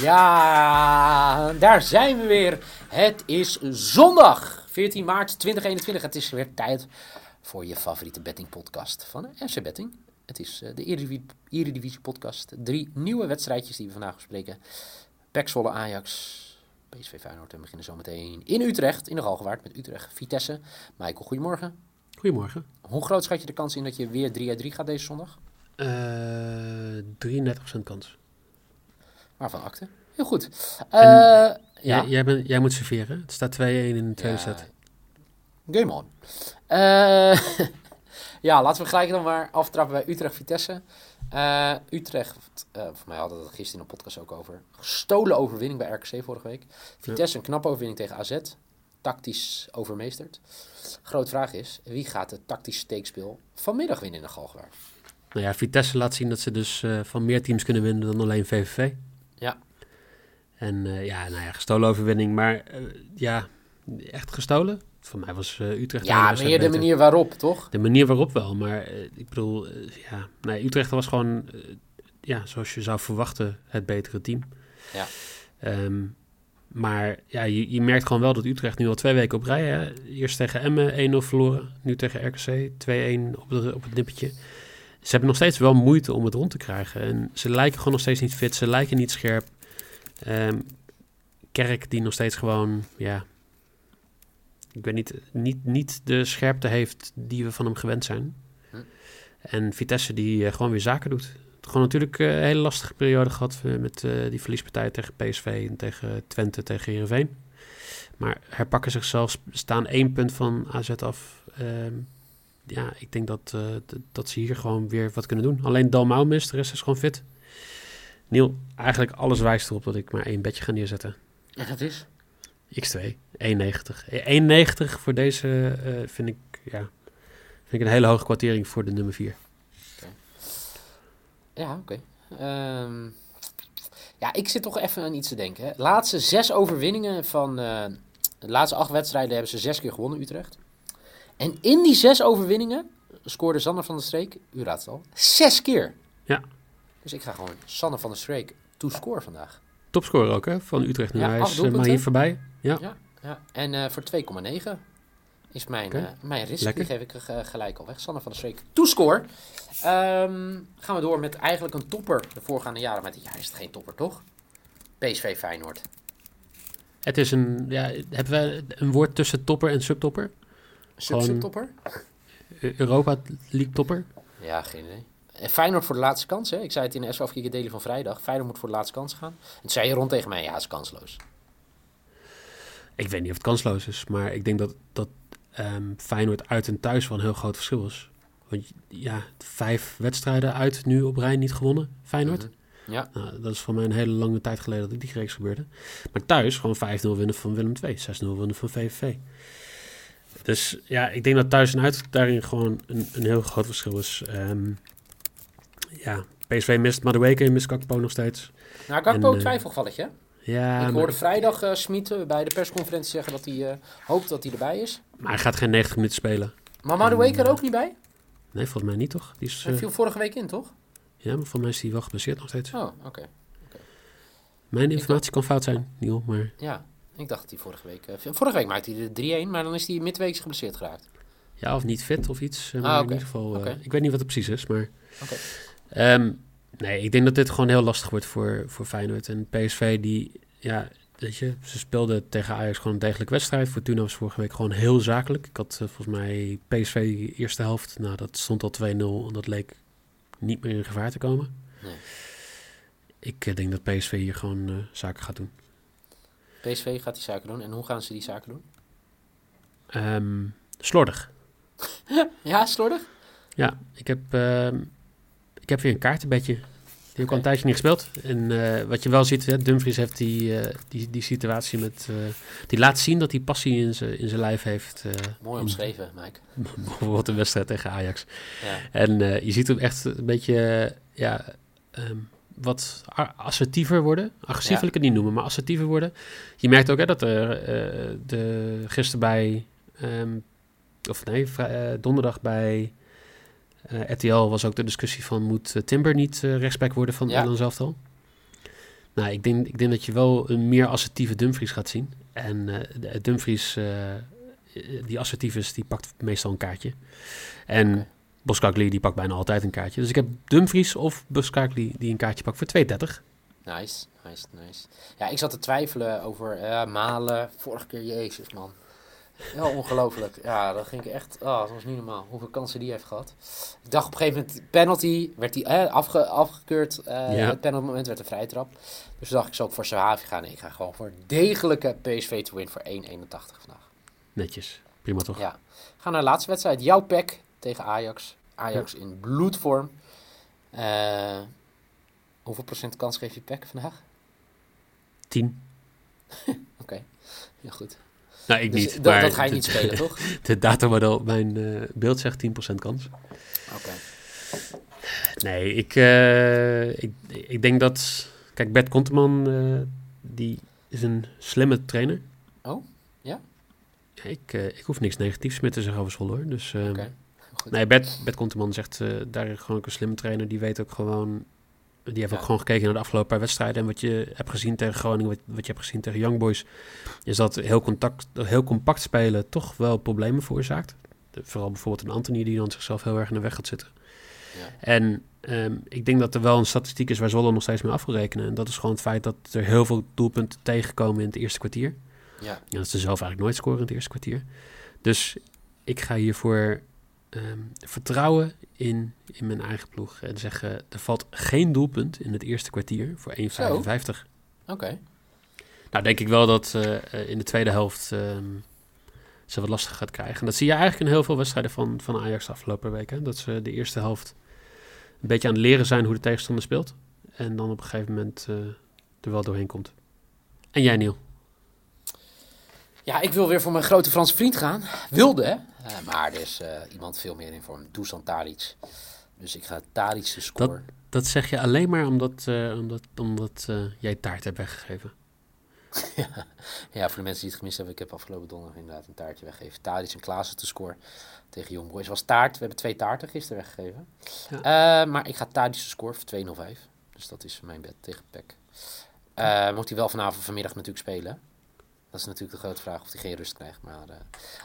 Ja, daar zijn we weer. Het is zondag, 14 maart 2021. Het is weer tijd voor je favoriete bettingpodcast van FC Betting. Het is eh, de Eredivisie, podcast. Drie nieuwe wedstrijdjes die we vandaag bespreken. PEC Zwolle Ajax, PSV Feyenoord en we beginnen zometeen in Utrecht, in de Galgenwaard met Utrecht Vitesse. Michael, goedemorgen. Goedemorgen. Hoe groot schat je de kans in dat je weer 3 uit 3 gaat deze zondag? Eh 33% kans. Waarvan akte? Heel goed. En- Eh, ja. Jij, bent, jij moet serveren. Het staat 2-1 in de tweede Ja. set. Game on. Eh, ja, laten we gelijk dan maar aftrappen bij Utrecht-Vitesse. Utrecht, eh voor mij hadden we het gisteren in een podcast ook over. Gestolen overwinning bij RKC vorige week. Vitesse een knappe overwinning tegen AZ. Tactisch overmeesterd. Groot vraag is, wie gaat het tactisch steekspel vanmiddag winnen in de Galgenwaard? Nou ja, Vitesse laat zien dat ze dus van meer teams kunnen winnen dan alleen VVV. En eh, ja, nou ja, gestolen overwinning. Maar eh, ja, echt gestolen? Voor mij was eh, Utrecht... Ja, meer de manier waarop, toch? De manier waarop wel, maar ik bedoel, ja, nee, Utrecht was gewoon, ja, zoals je zou verwachten, het betere team. Ja. Ehm, maar ja, je, je merkt gewoon wel dat Utrecht nu al twee weken op rij, hè? eerst tegen Emmen 1-0 verloren, nu tegen RKC 2-1 op, de, op het nippertje. Ze hebben nog steeds wel moeite om het rond te krijgen en ze lijken gewoon nog steeds niet fit, ze lijken niet scherp. Ehm, Kerk die nog steeds gewoon, ja, ik weet niet, niet, niet de scherpte heeft die we van hem gewend zijn. Hm. En Vitesse die eh, gewoon weer zaken doet. Gewoon natuurlijk eh, een hele lastige periode gehad eh, met die verliespartij tegen PSV en tegen Twente, tegen Heerenveen. Maar herpakken zichzelf, staan één punt van AZ af. Ehm, ja, ik denk dat, dat ze hier gewoon weer wat kunnen doen. Alleen Dalmau mist, de rest is gewoon fit. Niel, eigenlijk alles wijst erop dat ik maar één bedje ga neerzetten. En dat is? X2, 1,90. 1,90 voor deze eh, vind, ik, ja, vind ik een hele hoge kwartering voor de nummer 4. Ja, oké. Ehm, ja, ik zit toch even aan iets te denken. Hè. Laatste zes overwinningen van eh, de laatste acht wedstrijden hebben ze zes keer gewonnen, Utrecht. En in die zes overwinningen scoorde Sander van der Streek, u raadt het al, zes keer. Ja. Dus ik ga gewoon Sander van der Streek to score vandaag. Topscorer ook hè, van Utrecht nu. Ja, Hij acht is eh, maar hier voorbij. Ja. Ja, ja. En eh, voor 2,9 is mijn, Oké. eh, mijn risk. Lekker. Die geef ik gelijk al weg. Sander van der Streek, to score. Ehm, gaan we door met eigenlijk een topper de voorgaande jaren. Maar jaar is het geen topper, toch? PSV Feyenoord. Het is een, ja, hebben wij een woord tussen topper en subtopper? Sub-subtopper? E- Europa League topper? Ja, geen idee. En Feyenoord voor de laatste kans, hè? Ik zei het in de SV Daily van vrijdag. Feyenoord moet voor de laatste kans gaan. En toen zei je rond tegen mij, ja, het is kansloos. Ik weet niet of het kansloos is, maar ik denk dat, dat ehm, Feyenoord uit en thuis wel een heel groot verschil is. Want ja, vijf wedstrijden uit nu op rij niet gewonnen, Feyenoord. Mhm. Ja, Nou, dat is voor mij een hele lange tijd geleden dat die reeks gebeurde. Maar thuis gewoon 5-0 winnen van Willem II, 6-0 winnen van VVV. Dus ja, ik denk dat thuis en uit daarin gewoon een, een heel groot verschil is. Ehm, ja, PSV mist Madueke, mist Kakpo nog steeds. nou, Gakpo En, eh, twijfelgevalletje. Ja, ik maar, hoorde vrijdag eh Smit eh, bij de persconferentie zeggen dat hij hoopt dat hij erbij is. maar hij gaat geen 90 minuten spelen. Maar Madueke er ook niet bij? Nee, volgens mij niet toch? Die is, Hij viel vorige week in, toch? ja, maar volgens mij is hij wel geblesseerd nog steeds. Oh, oké. Mijn informatie kan fout zijn, Niel, maar Ja, ik dacht dat hij vorige week... vorige week maakte hij de 3-1, maar dan is hij midweeks geblesseerd geraakt. ja, of niet fit of iets. Ah, maar oké. in ieder geval, ik weet niet wat het precies is, maar... Oké. Ehm, nee, ik denk dat dit gewoon heel lastig wordt voor, voor Feyenoord. En PSV die, ja, weet je, ze speelden tegen Ajax gewoon een degelijke wedstrijd. Fortuna was vorige week gewoon heel zakelijk. Ik had eh, volgens mij PSV de eerste helft, nou dat stond al 2-0 en dat leek niet meer in gevaar te komen. Nee. Ik eh, denk dat PSV hier gewoon eh, zaken gaat doen. PSV gaat die zaken doen. En hoe gaan ze die zaken doen? Ehm, slordig. Ja, slordig? Ja, ik heb, ehm, heb weer een kaartenbedje. Die heb ik al een tijdje niet gespeeld. En eh, wat je wel ziet, hè, Dumfries heeft die, eh, die, die situatie met... eh, die laat zien dat hij passie in zijn in zijn lijf heeft. Mooi omschreven, Mike. bijvoorbeeld een wedstrijd tegen Ajax. Ja. En je ziet hem echt een beetje... ja, ehm, wat assertiever worden. Agressief Ja. wil ik het niet noemen, maar assertiever worden. Je merkt ook hè, dat er de, gisteren bij... ehm, of nee, donderdag bij eh, RTL was ook de discussie van... moet eh, Timber niet rechtsback worden van Ja. Nederland zelf al? Nou, ik denk, ik denk dat je wel een meer assertieve Dumfries gaat zien. En de- Dumfries, die assertief is, die pakt meestal een kaartje. En Oké. Boskakli, die pakt bijna altijd een kaartje. Dus ik heb Dumfries of Boskakli die een kaartje pakt voor 2,30. Nice, nice, nice. Ja, ik zat te twijfelen over Malen. Vorige keer, jezus man. Ja, ongelooflijk. Ja, dat ging ik echt... Oh, dat was niet normaal. Hoeveel kansen die heeft gehad. Ik dacht op een gegeven moment, penalty, werd die eh, afge, afgekeurd. eh Ja. Het penalty moment werd een vrije trap. Dus dacht ik, zal ik voor Sahavi gaan? Nee, ik ga gewoon voor degelijke PSV to win voor 1,81 vandaag. Netjes. Prima toch? Ja. Ga naar de laatste wedstrijd. Jouw pek tegen Ajax. Ajax in bloedvorm. Eh, hoeveel procent kans geef je pek vandaag? 10. Oké, heel goed. Nou, ik Dus niet. dat, maar dat ga je de- niet spelen, toch? De datamodel mijn eh, beeld zegt 10% kans. Oké. Nee, ik, eh, ik, ik denk dat... Kijk, Bert Konteman, eh, die is een slimme trainer. Oh, ja? Ik, ik hoef niks negatiefs meer te zeggen over Zwolle, hoor. Dus, eh, Oké. Goed. Nee, Bert, Bert Konteman zegt, daar gewoon een slimme trainer. Die weet ook gewoon... Die heeft Ja. ook gewoon gekeken naar de afgelopen paar wedstrijden. En wat je hebt gezien tegen Groningen, wat, wat je hebt gezien tegen Young Boys... is dat heel, contact, heel compact spelen toch wel problemen veroorzaakt. De- vooral bijvoorbeeld een Anthony die dan zichzelf heel erg in de weg gaat zitten. Ja. En ehm, ik denk dat er wel een statistiek is waar Zwolle nog steeds mee af wil rekenen. En dat is gewoon het feit dat er heel veel doelpunten tegenkomen in het eerste kwartier. Ja, Ja, dat ze zelf eigenlijk nooit scoren in het eerste kwartier. Dus ik ga hiervoor ehm, vertrouwen in, in mijn eigen ploeg. En zeggen, er valt geen doelpunt in het eerste kwartier voor 1,55. oké. Nou, denk ik wel dat eh, in de tweede helft ehm, ze wat lastig gaat krijgen. En dat zie je eigenlijk in heel veel wedstrijden van, van Ajax de afgelopen weken. Dat ze de eerste helft een beetje aan het leren zijn hoe de tegenstander speelt. En dan op een gegeven moment eh, er wel doorheen komt. En jij, Niel? Ja, ik wil weer voor mijn grote Franse vriend gaan. Wilde, hè? Eh, maar er is eh, iemand veel meer in vorm. Dusan Tadic. Dus ik ga Tadic de score. Dat zeg je alleen maar omdat, eh, omdat, omdat jij taart hebt weggegeven. Ja, voor de mensen die het gemist hebben. Ik heb afgelopen donderdag inderdaad een taartje weggegeven. Tadic en Klaassen te score tegen Young Boys. was taart. We hebben twee taarten gisteren weggegeven. Maar ik ga Tadic de score voor 205. Dus dat is mijn bed tegen PEC. Eh moet hij wel vanavond vanmiddag natuurlijk spelen. Dat is natuurlijk de grote vraag of hij geen rust krijgt. Maar eh,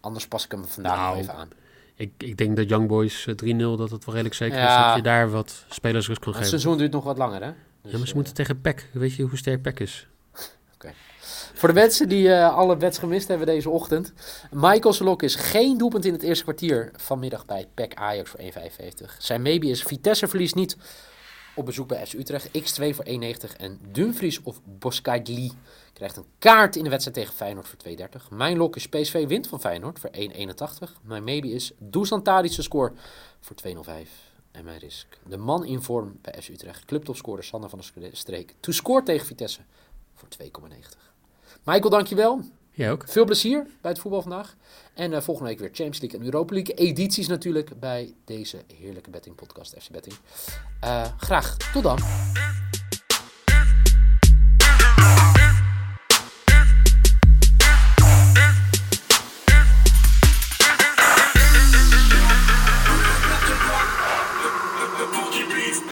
anders pas ik hem vandaag Nou, even aan. Ik, ik denk dat Young Boys eh, 3-0, dat het wel redelijk zeker is dat je daar wat spelers rust kan Maar het geven. seizoen duurt nog wat langer, hè? Dus, ja, maar ze eh, moeten tegen PEC. Weet je hoe sterk PEC is? Voor de mensen die eh, alle bets gemist hebben deze ochtend. Michael Slok is geen doelpunt in het eerste kwartier vanmiddag bij PEC Ajax voor 1,55. Zijn maybe is Vitesse verliest niet op bezoek bij S Utrecht. X2 voor 1,90. En Dumfries of Boskagli krijgt een kaart in de wedstrijd tegen Feyenoord voor 2,30. Mijn lok is PSV wint van Feyenoord voor 1,81. Mijn maybe is Dusan Tadic score voor 2,05. En mijn risk. De man in vorm bij S Utrecht. Clubtopscorer Sander van der Streek. To score tegen Vitesse voor 2,90. Michael, dankjewel. Jij ook? Veel plezier bij het voetbal vandaag. En eh, volgende week weer Champions League en Europa League edities natuurlijk bij deze heerlijke betting podcast FC Betting. Eh, graag tot dan.